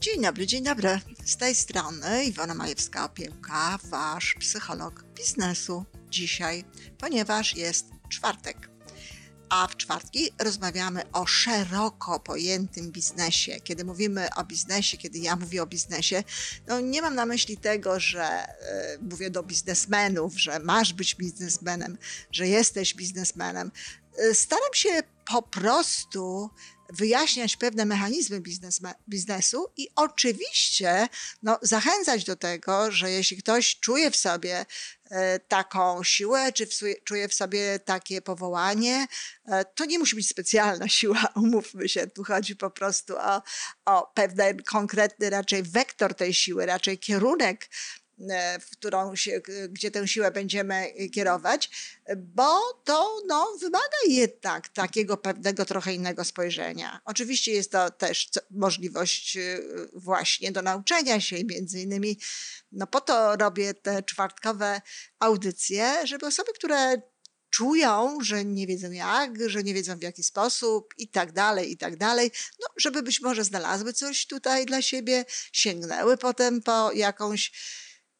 Dzień dobry, dzień dobry. Z tej strony Iwona Majewska-Opiełka, wasz psycholog biznesu dzisiaj, ponieważ jest czwartek. A w czwartki rozmawiamy o szeroko pojętym biznesie. Kiedy mówimy o biznesie, kiedy ja mówię o biznesie, no nie mam na myśli tego, że y, mówię do biznesmenów, że masz być biznesmenem, że jesteś biznesmenem. Y, staram się po prostu wyjaśniać pewne mechanizmy biznesu i oczywiście no, zachęcać do tego, że jeśli ktoś czuje w sobie e, taką siłę, czy w, czuje w sobie takie powołanie, e, to nie musi być specjalna siła, umówmy się, tu chodzi po prostu o, o pewien konkretny raczej wektor tej siły, raczej kierunek w którą się, gdzie tę siłę będziemy kierować, bo to no, wymaga jednak takiego pewnego trochę innego spojrzenia. Oczywiście jest to też możliwość e, właśnie do nauczenia się między innymi no po to robię te czwartkowe audycje, żeby osoby, które czują, że nie wiedzą jak, że nie wiedzą w jaki sposób i tak dalej, i tak dalej, no, żeby być może znalazły coś tutaj dla siebie, sięgnęły potem po jakąś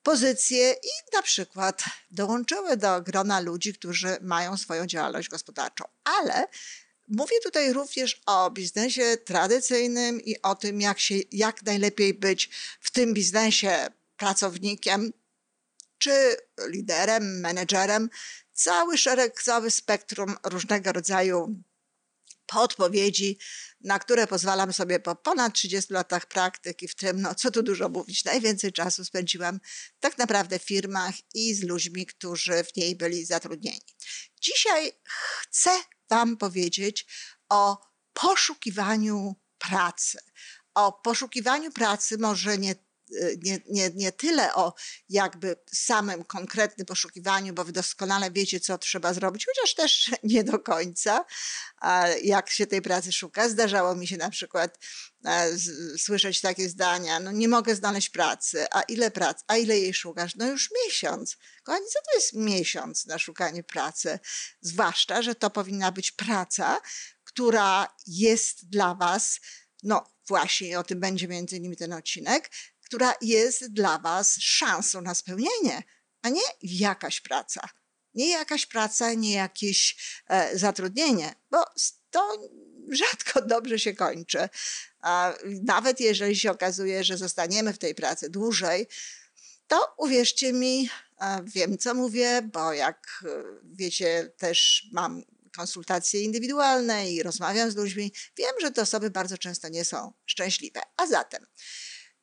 pozycje i na przykład dołączyły do grona ludzi, którzy mają swoją działalność gospodarczą. Ale mówię tutaj również o biznesie tradycyjnym i o tym, jak, się, jak najlepiej być w tym biznesie pracownikiem czy liderem, menedżerem. Cały szereg, cały spektrum różnego rodzaju podpowiedzi, na które pozwalam sobie po ponad 30 latach praktyki, w tym, no co tu dużo mówić, najwięcej czasu spędziłam tak naprawdę w firmach i z ludźmi, którzy w niej byli zatrudnieni. Dzisiaj chcę Wam powiedzieć o poszukiwaniu pracy. O poszukiwaniu pracy może nie nie, nie, nie tyle o jakby samym konkretnym poszukiwaniu, bo wy doskonale wiecie, co trzeba zrobić, chociaż też nie do końca, jak się tej pracy szuka. Zdarzało mi się na przykład słyszeć takie zdania, no nie mogę znaleźć pracy, a ile pracy, a ile jej szukasz? No już miesiąc. Kochani, co to jest miesiąc na szukanie pracy? Zwłaszcza, że to powinna być praca, która jest dla was, no właśnie o tym będzie między innymi ten odcinek, która jest dla Was szansą na spełnienie, a nie jakaś praca. Nie jakaś praca, nie jakieś e, zatrudnienie, bo to rzadko dobrze się kończy. A nawet jeżeli się okazuje, że zostaniemy w tej pracy dłużej, to uwierzcie mi, e, wiem co mówię, bo jak e, wiecie, też mam konsultacje indywidualne i rozmawiam z ludźmi, wiem, że te osoby bardzo często nie są szczęśliwe. A zatem,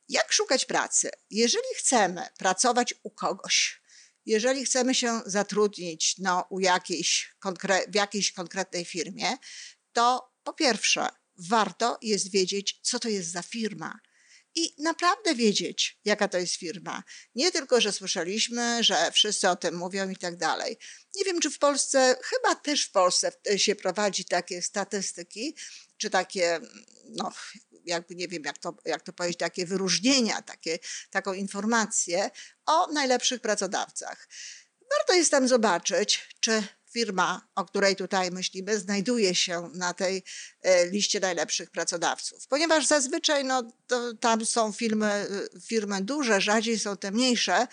jak szukać pracy? Jeżeli chcemy pracować u kogoś, jeżeli chcemy się zatrudnić no, u jakiejś w jakiejś konkretnej firmie, to po pierwsze warto jest wiedzieć, co to jest za firma. I naprawdę wiedzieć, jaka to jest firma. Nie tylko, że słyszeliśmy, że wszyscy o tym mówią i tak dalej. Nie wiem, czy w Polsce, chyba też w Polsce się prowadzi takie statystyki, czy takie, no, jakby nie wiem, jak to, jak to powiedzieć, takie wyróżnienia, takie, taką informację o najlepszych pracodawcach. Warto jest tam zobaczyć, czy firma, o której tutaj myślimy, znajduje się na tej e, liście najlepszych pracodawców. Ponieważ zazwyczaj no, tam są firmy, firmy duże, rzadziej są te mniejsze,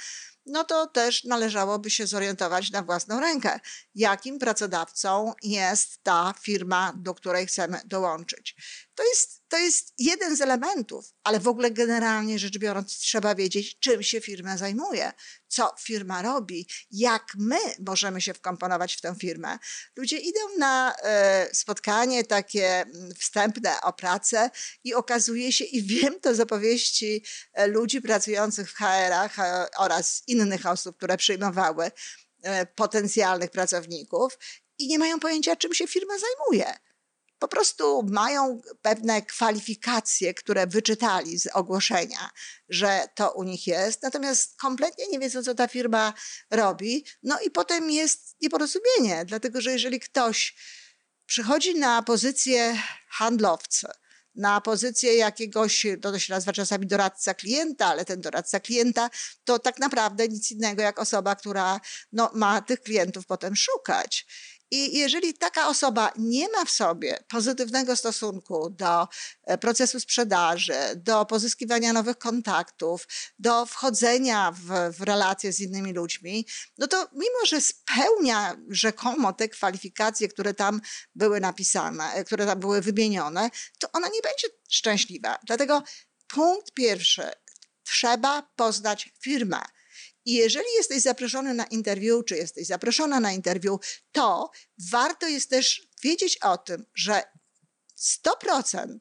no to też należałoby się zorientować na własną rękę, jakim pracodawcą jest ta firma, do której chcemy dołączyć. To jest, to jest jeden z elementów, ale w ogóle generalnie rzecz biorąc, trzeba wiedzieć, czym się firma zajmuje, co firma robi, jak my możemy się wkomponować w tę firmę. Ludzie idą na e, spotkanie takie mm, wstępne o pracę i okazuje się, i wiem to z opowieści e, ludzi pracujących w HR-ach e, oraz innych osób, które przyjmowały potencjalnych pracowników i nie mają pojęcia, czym się firma zajmuje po prostu mają pewne kwalifikacje, które wyczytali z ogłoszenia, że to u nich jest, natomiast kompletnie nie wiedzą, co ta firma robi. No i potem jest nieporozumienie, dlatego że jeżeli ktoś przychodzi na pozycję handlowca, na pozycję jakiegoś, to się nazywa czasami doradca klienta, ale ten doradca klienta to tak naprawdę nic innego jak osoba, która no, ma tych klientów potem szukać. I jeżeli taka osoba nie ma w sobie pozytywnego stosunku do e, procesu sprzedaży, do pozyskiwania nowych kontaktów, do wchodzenia w, w relacje z innymi ludźmi, no to mimo, że spełnia rzekomo te kwalifikacje, które tam były napisane, e, które tam były wymienione, to ona nie będzie szczęśliwa. Dlatego punkt pierwszy. Trzeba poznać firmę. I jeżeli jesteś zaproszony na interwiu, czy jesteś zaproszona na interwiu, to warto jest też wiedzieć o tym, że 100%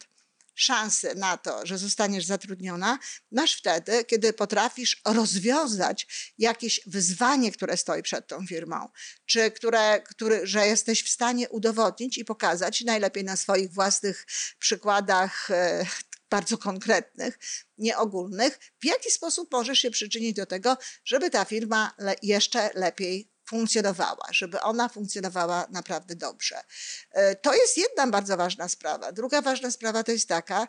szansy na to, że zostaniesz zatrudniona, masz wtedy, kiedy potrafisz rozwiązać jakieś wyzwanie, które stoi przed tą firmą, czy które, który, że jesteś w stanie udowodnić i pokazać najlepiej na swoich własnych przykładach e, bardzo konkretnych, nieogólnych, w jaki sposób możesz się przyczynić do tego, żeby ta firma le jeszcze lepiej funkcjonowała, żeby ona funkcjonowała naprawdę dobrze. E, to jest jedna bardzo ważna sprawa. Druga ważna sprawa to jest taka,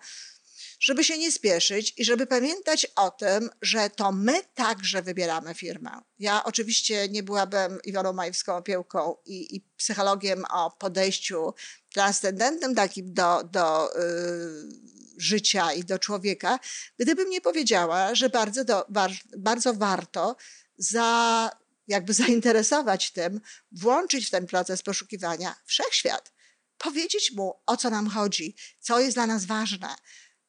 żeby się nie spieszyć i żeby pamiętać o tym, że to my także wybieramy firmę. Ja oczywiście nie byłabym Iwoną Majewską opiełką i, i psychologiem o podejściu transcendentnym takim do, do yy, życia i do człowieka, gdybym nie powiedziała, że bardzo, do, bardzo warto za, jakby zainteresować tym, włączyć w ten proces poszukiwania wszechświat, powiedzieć mu, o co nam chodzi, co jest dla nas ważne,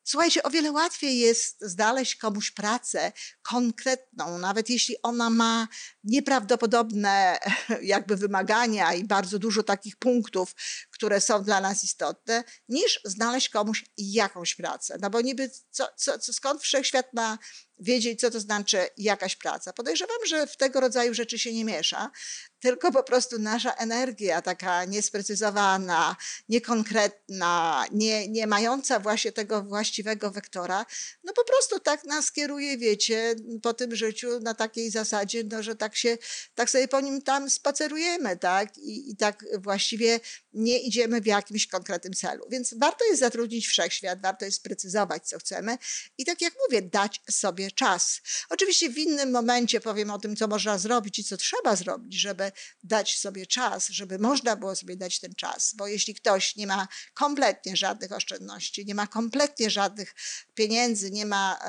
Słuchajcie, o wiele łatwiej jest znaleźć komuś pracę konkretną, nawet jeśli ona ma nieprawdopodobne jakby wymagania i bardzo dużo takich punktów, które są dla nas istotne, niż znaleźć komuś jakąś pracę. No bo niby co, co, co, skąd wszechświat ma wiedzieć, co to znaczy jakaś praca. Podejrzewam, że w tego rodzaju rzeczy się nie miesza, tylko po prostu nasza energia taka niesprecyzowana, niekonkretna, nie, nie mająca właśnie tego właściwego wektora, no po prostu tak nas kieruje, wiecie, po tym życiu na takiej zasadzie, no, że tak się, tak sobie po nim tam spacerujemy, tak, i, i tak właściwie nie idziemy w jakimś konkretnym celu. Więc warto jest zatrudnić wszechświat, warto jest sprecyzować, co chcemy i tak jak mówię, dać sobie czas. Oczywiście w innym momencie powiem o tym, co można zrobić i co trzeba zrobić, żeby dać sobie czas, żeby można było sobie dać ten czas, bo jeśli ktoś nie ma kompletnie żadnych oszczędności, nie ma kompletnie żadnych pieniędzy, nie ma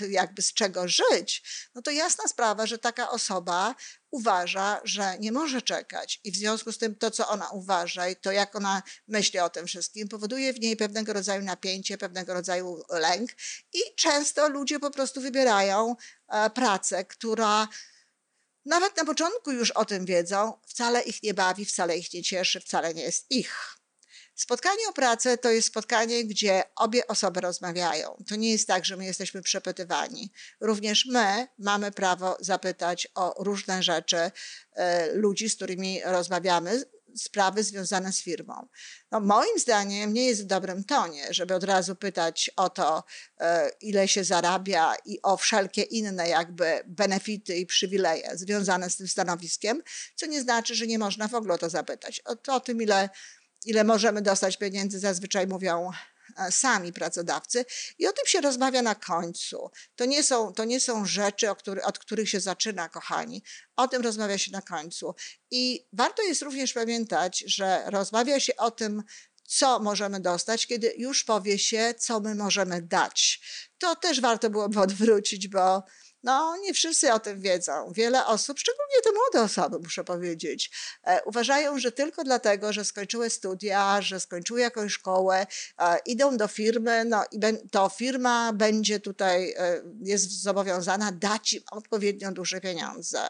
e, jakby z czego żyć, no to jasna sprawa, że taka osoba uważa, że nie może czekać i w związku z tym to, co ona uważa i to, jak ona myśli o tym wszystkim, powoduje w niej pewnego rodzaju napięcie, pewnego rodzaju lęk i często ludzie po prostu wybierają e, pracę, która nawet na początku już o tym wiedzą, wcale ich nie bawi, wcale ich nie cieszy, wcale nie jest ich. Spotkanie o pracę to jest spotkanie, gdzie obie osoby rozmawiają. To nie jest tak, że my jesteśmy przepytywani. Również my mamy prawo zapytać o różne rzeczy e, ludzi, z którymi rozmawiamy, sprawy związane z firmą. No, moim zdaniem nie jest w dobrym tonie, żeby od razu pytać o to, e, ile się zarabia i o wszelkie inne jakby benefity i przywileje związane z tym stanowiskiem, co nie znaczy, że nie można w ogóle o to zapytać. O, o tym, ile ile możemy dostać pieniędzy, zazwyczaj mówią e, sami pracodawcy i o tym się rozmawia na końcu. To nie są, to nie są rzeczy, od których się zaczyna, kochani. O tym rozmawia się na końcu. I warto jest również pamiętać, że rozmawia się o tym, co możemy dostać, kiedy już powie się, co my możemy dać. To też warto byłoby odwrócić, bo no, nie wszyscy o tym wiedzą. Wiele osób, szczególnie te młode osoby, muszę powiedzieć, e, uważają, że tylko dlatego, że skończyły studia, że skończyły jakąś szkołę, e, idą do firmy, no i to firma będzie tutaj, e, jest zobowiązana dać im odpowiednio duże pieniądze.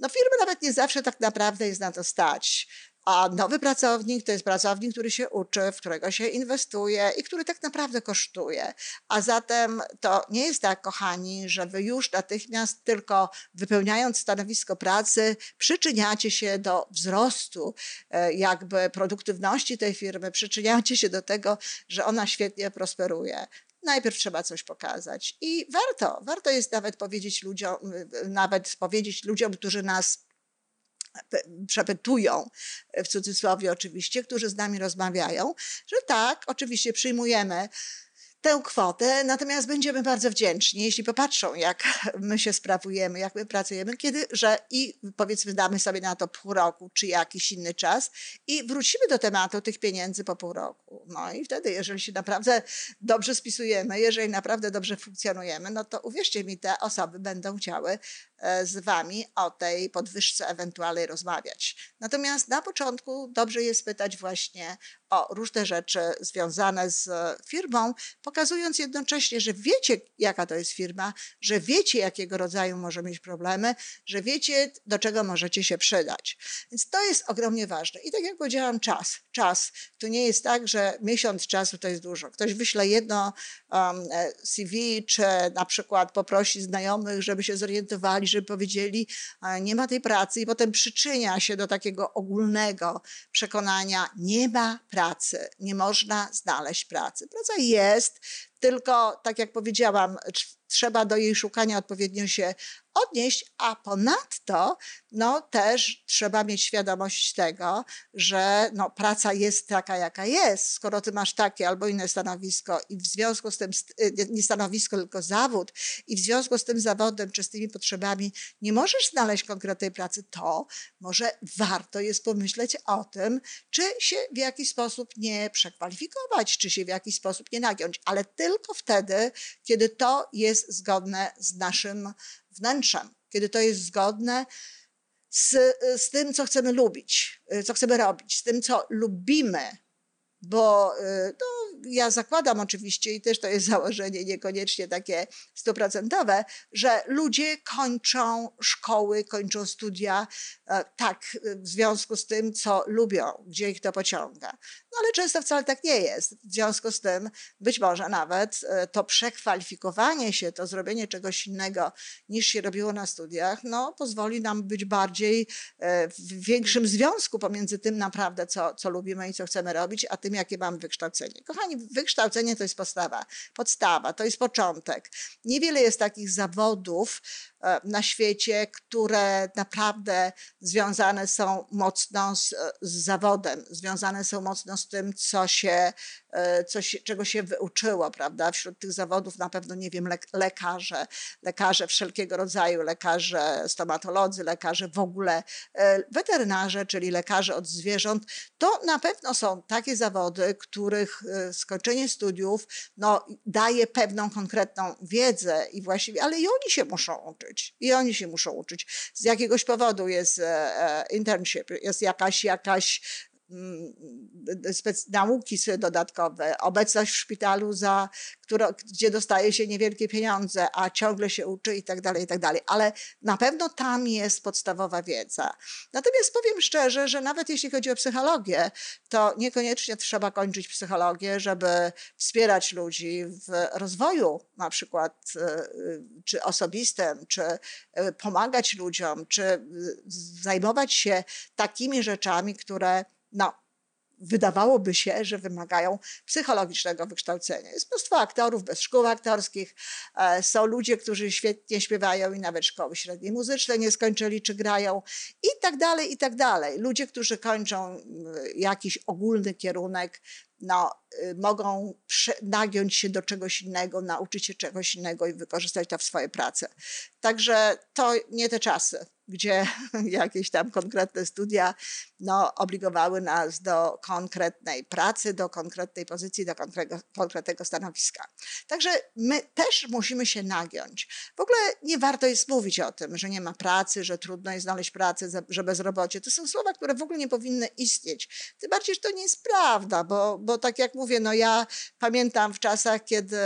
No firmy nawet nie zawsze tak naprawdę jest na to stać. A nowy pracownik to jest pracownik, który się uczy, w którego się inwestuje i który tak naprawdę kosztuje. A zatem to nie jest tak, kochani, że wy już natychmiast tylko wypełniając stanowisko pracy przyczyniacie się do wzrostu e, jakby produktywności tej firmy, przyczyniacie się do tego, że ona świetnie prosperuje najpierw trzeba coś pokazać. I warto, warto jest nawet powiedzieć ludziom, nawet powiedzieć ludziom, którzy nas przepytują, w cudzysłowie oczywiście, którzy z nami rozmawiają, że tak, oczywiście przyjmujemy tę kwotę, natomiast będziemy bardzo wdzięczni, jeśli popatrzą, jak my się sprawujemy, jak my pracujemy, kiedy, że i powiedzmy damy sobie na to pół roku, czy jakiś inny czas i wrócimy do tematu tych pieniędzy po pół roku. No i wtedy, jeżeli się naprawdę dobrze spisujemy, jeżeli naprawdę dobrze funkcjonujemy, no to uwierzcie mi, te osoby będą chciały z wami o tej podwyżce ewentualnej rozmawiać. Natomiast na początku dobrze jest pytać właśnie o różne rzeczy związane z firmą, pokazując jednocześnie, że wiecie, jaka to jest firma, że wiecie, jakiego rodzaju może mieć problemy, że wiecie, do czego możecie się przydać. Więc to jest ogromnie ważne. I tak jak powiedziałam, czas. Czas. To nie jest tak, że miesiąc czasu to jest dużo. Ktoś wyśle jedno um, e, CV, czy na przykład poprosi znajomych, żeby się zorientowali, żeby powiedzieli, nie ma tej pracy i potem przyczynia się do takiego ogólnego przekonania, nie ma pracy, nie można znaleźć pracy. Praca jest, tylko tak jak powiedziałam, trzeba do jej szukania odpowiednio się odnieść, a ponadto no, też trzeba mieć świadomość tego, że no, praca jest taka, jaka jest. Skoro ty masz takie albo inne stanowisko i w związku z tym, y, nie stanowisko, tylko zawód i w związku z tym zawodem czy z tymi potrzebami nie możesz znaleźć konkretnej pracy, to może warto jest pomyśleć o tym, czy się w jakiś sposób nie przekwalifikować, czy się w jakiś sposób nie nagiąć, ale tylko wtedy, kiedy to jest zgodne z naszym wnętrzem, kiedy to jest zgodne z, z tym, co chcemy lubić, co chcemy robić, z tym, co lubimy, bo no, ja zakładam oczywiście, i też to jest założenie niekoniecznie takie stuprocentowe, że ludzie kończą szkoły, kończą studia e, tak w związku z tym, co lubią, gdzie ich to pociąga. No ale często wcale tak nie jest. W związku z tym być może nawet e, to przekwalifikowanie się, to zrobienie czegoś innego niż się robiło na studiach, no pozwoli nam być bardziej e, w większym związku pomiędzy tym naprawdę, co, co lubimy i co chcemy robić, a tym, jakie mamy wykształcenie. Kochani, wykształcenie to jest podstawa, podstawa, to jest początek. Niewiele jest takich zawodów na świecie, które naprawdę związane są mocno z, z zawodem, związane są mocno z tym, co się, e, co się, czego się wyuczyło, prawda? Wśród tych zawodów na pewno, nie wiem, lekarze, lekarze wszelkiego rodzaju, lekarze stomatolodzy, lekarze w ogóle, e, weterynarze, czyli lekarze od zwierząt, to na pewno są takie zawody, których skończenie studiów no, daje pewną konkretną wiedzę i właściwie, ale i oni się muszą uczyć. I oni się muszą uczyć. Z jakiegoś powodu jest e, e, internship, jest jakaś, jakaś nauki dodatkowe, obecność w szpitalu, za, które, gdzie dostaje się niewielkie pieniądze, a ciągle się uczy i tak dalej, i tak dalej. Ale na pewno tam jest podstawowa wiedza. Natomiast powiem szczerze, że nawet jeśli chodzi o psychologię, to niekoniecznie trzeba kończyć psychologię, żeby wspierać ludzi w rozwoju na przykład e, czy osobistym, czy pomagać ludziom, czy zajmować się takimi rzeczami, które no, wydawałoby się, że wymagają psychologicznego wykształcenia. Jest mnóstwo aktorów bez szkół aktorskich, e, są ludzie, którzy świetnie śpiewają i nawet szkoły średniej muzycznej nie skończyli, czy grają i tak dalej, i tak dalej. Ludzie, którzy kończą jakiś ogólny kierunek, no, y, mogą nagiąć się do czegoś innego, nauczyć się czegoś innego i wykorzystać to w swojej pracy. Także to nie te czasy gdzie jakieś tam konkretne studia no, obligowały nas do konkretnej pracy, do konkretnej pozycji, do konkretnego stanowiska. Także my też musimy się nagiąć. W ogóle nie warto jest mówić o tym, że nie ma pracy, że trudno jest znaleźć pracę, że bezrobocie. To są słowa, które w ogóle nie powinny istnieć. Tym bardziej, że to nie jest prawda, bo, bo tak jak mówię, no ja pamiętam w czasach, kiedy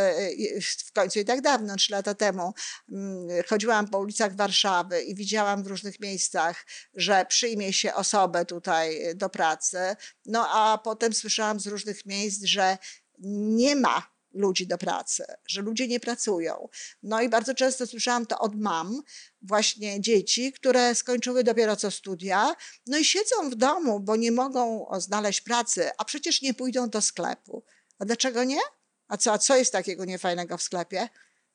w końcu i tak dawno, trzy lata temu, mm, chodziłam po ulicach Warszawy i widziałam w różnych miejscach, że przyjmie się osobę tutaj do pracy. No a potem słyszałam z różnych miejsc, że nie ma ludzi do pracy, że ludzie nie pracują. No i bardzo często słyszałam to od mam, właśnie dzieci, które skończyły dopiero co studia, no i siedzą w domu, bo nie mogą znaleźć pracy, a przecież nie pójdą do sklepu. A dlaczego nie? A co, a co jest takiego niefajnego w sklepie?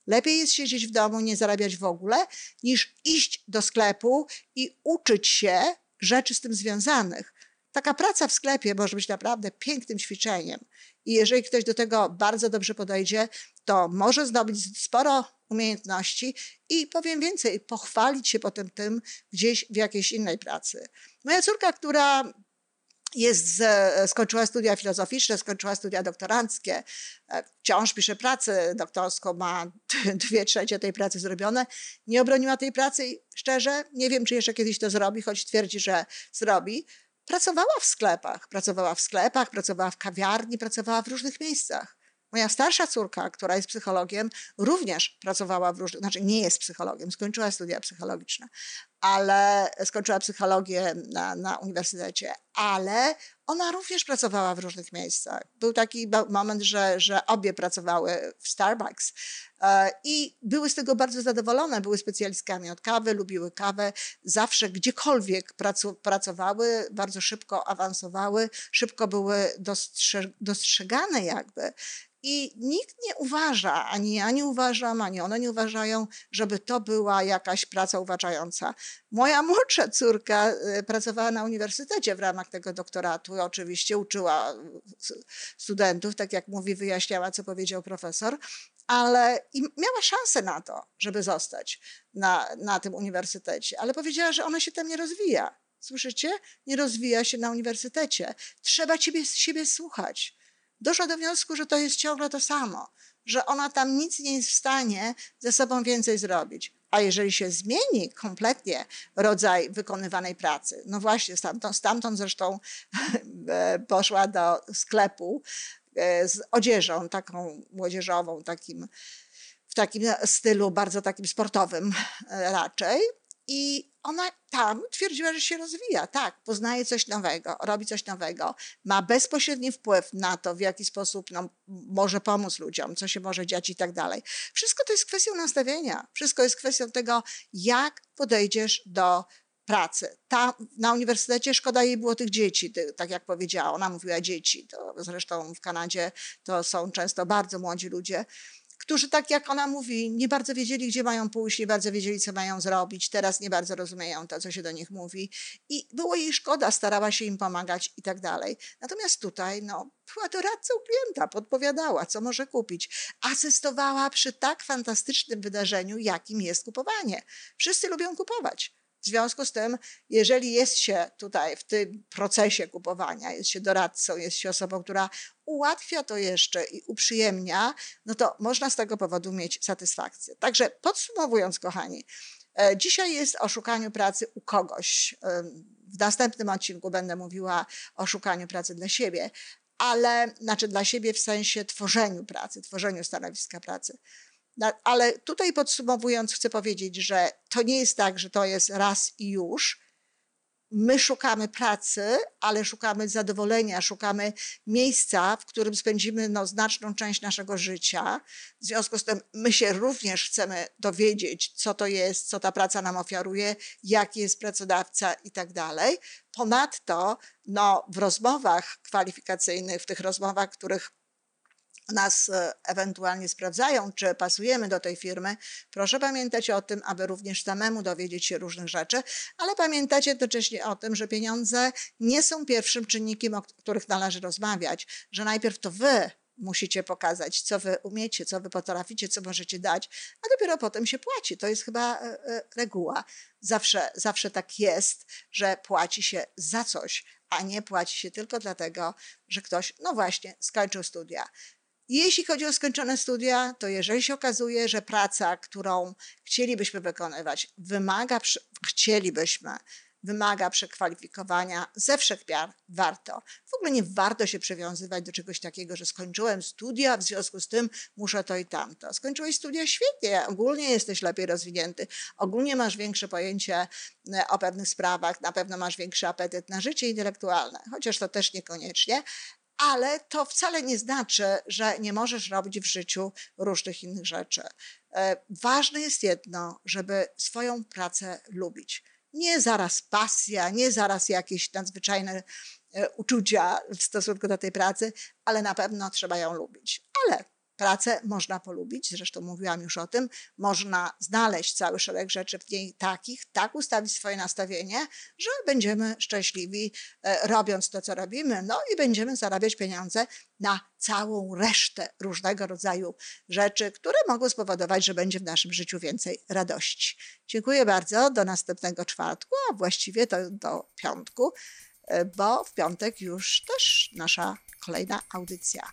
Lepiej jest siedzieć w domu, nie zarabiać w ogóle, niż iść do sklepu i uczyć się rzeczy z tym związanych. Taka praca w sklepie może być naprawdę pięknym ćwiczeniem. I jeżeli ktoś do tego bardzo dobrze podejdzie, to może zdobyć sporo umiejętności i powiem więcej, pochwalić się potem tym gdzieś w jakiejś innej pracy. Moja córka, która jest, skończyła studia filozoficzne, skończyła studia doktoranckie, e, wciąż pisze pracę doktorską, ma dwie trzecie tej pracy zrobione. Nie obroniła tej pracy i szczerze nie wiem, czy jeszcze kiedyś to zrobi, choć twierdzi, że zrobi. Pracowała w sklepach, pracowała w sklepach, pracowała w kawiarni, pracowała w różnych miejscach. Moja starsza córka, która jest psychologiem, również pracowała w różnych, znaczy nie jest psychologiem, skończyła studia psychologiczne, ale skończyła psychologię na, na uniwersytecie, ale ona również pracowała w różnych miejscach. Był taki moment, że, że obie pracowały w Starbucks e, i były z tego bardzo zadowolone. Były specjalistkami od kawy, lubiły kawę. Zawsze gdziekolwiek pracowały, bardzo szybko awansowały, szybko były dostrzegane jakby. I nikt nie uważa, ani ja nie uważam, ani one nie uważają, żeby to była jakaś praca uważająca. Moja młodsza córka y, pracowała na uniwersytecie w ramach tego doktoratu, oczywiście uczyła y, studentów, tak jak mówi, wyjaśniała, co powiedział profesor, ale i miała szansę na to, żeby zostać na, na tym uniwersytecie, ale powiedziała, że ona się tam nie rozwija. Słyszycie? Nie rozwija się na uniwersytecie. Trzeba ciebie, siebie słuchać doszła do wniosku, że to jest ciągle to samo, że ona tam nic nie jest w stanie ze sobą więcej zrobić. A jeżeli się zmieni kompletnie rodzaj wykonywanej pracy, no właśnie, stamtąd, stamtąd zresztą e, poszła do sklepu e, z odzieżą taką młodzieżową, takim, w takim stylu bardzo takim sportowym e, raczej. I ona tam twierdziła, że się rozwija. Tak, poznaje coś nowego, robi coś nowego, ma bezpośredni wpływ na to, w jaki sposób no, może pomóc ludziom, co się może dziać i tak dalej. Wszystko to jest kwestią nastawienia. Wszystko jest kwestią tego, jak podejdziesz do pracy. Ta, na uniwersytecie szkoda jej było tych dzieci, tak jak powiedziała. Ona mówiła dzieci. To zresztą w Kanadzie to są często bardzo młodzi ludzie którzy, tak jak ona mówi, nie bardzo wiedzieli, gdzie mają pójść, nie bardzo wiedzieli, co mają zrobić, teraz nie bardzo rozumieją to, co się do nich mówi. I było jej szkoda, starała się im pomagać i tak dalej. Natomiast tutaj, no, była doradcą klienta, podpowiadała, co może kupić. Asystowała przy tak fantastycznym wydarzeniu, jakim jest kupowanie. Wszyscy lubią kupować. W związku z tym, jeżeli jest się tutaj w tym procesie kupowania, jest się doradcą, jest się osobą, która ułatwia to jeszcze i uprzyjemnia, no to można z tego powodu mieć satysfakcję. Także podsumowując, kochani, e, dzisiaj jest o szukaniu pracy u kogoś. W następnym odcinku będę mówiła o szukaniu pracy dla siebie, ale znaczy dla siebie w sensie tworzeniu pracy, tworzeniu stanowiska pracy. Ale tutaj podsumowując, chcę powiedzieć, że to nie jest tak, że to jest raz i już. My szukamy pracy, ale szukamy zadowolenia, szukamy miejsca, w którym spędzimy no, znaczną część naszego życia. W związku z tym my się również chcemy dowiedzieć, co to jest, co ta praca nam ofiaruje, jaki jest pracodawca i tak dalej. Ponadto no, w rozmowach kwalifikacyjnych, w tych rozmowach, których nas e, ewentualnie sprawdzają, czy pasujemy do tej firmy, proszę pamiętać o tym, aby również samemu dowiedzieć się różnych rzeczy, ale pamiętać jednocześnie o tym, że pieniądze nie są pierwszym czynnikiem, o których należy rozmawiać, że najpierw to wy musicie pokazać, co wy umiecie, co wy potraficie, co możecie dać, a dopiero potem się płaci. To jest chyba e, e, reguła. Zawsze, zawsze tak jest, że płaci się za coś, a nie płaci się tylko dlatego, że ktoś, no właśnie, skończył studia. Jeśli chodzi o skończone studia, to jeżeli się okazuje, że praca, którą chcielibyśmy wykonywać, wymaga, chcielibyśmy, wymaga przekwalifikowania ze wszechmiar, warto. W ogóle nie warto się przywiązywać do czegoś takiego, że skończyłem studia, w związku z tym muszę to i tamto. Skończyłeś studia? Świetnie, ogólnie jesteś lepiej rozwinięty, ogólnie masz większe pojęcie e, o pewnych sprawach, na pewno masz większy apetyt na życie intelektualne, chociaż to też niekoniecznie, ale to wcale nie znaczy, że nie możesz robić w życiu różnych innych rzeczy. E, ważne jest jedno, żeby swoją pracę lubić. Nie zaraz pasja, nie zaraz jakieś nadzwyczajne e, uczucia w stosunku do tej pracy, ale na pewno trzeba ją lubić. Ale Pracę można polubić, zresztą mówiłam już o tym. Można znaleźć cały szereg rzeczy w niej takich, tak ustawić swoje nastawienie, że będziemy szczęśliwi e, robiąc to, co robimy, no i będziemy zarabiać pieniądze na całą resztę różnego rodzaju rzeczy, które mogą spowodować, że będzie w naszym życiu więcej radości. Dziękuję bardzo. Do następnego czwartku, a właściwie to do piątku, e, bo w piątek już też nasza kolejna audycja.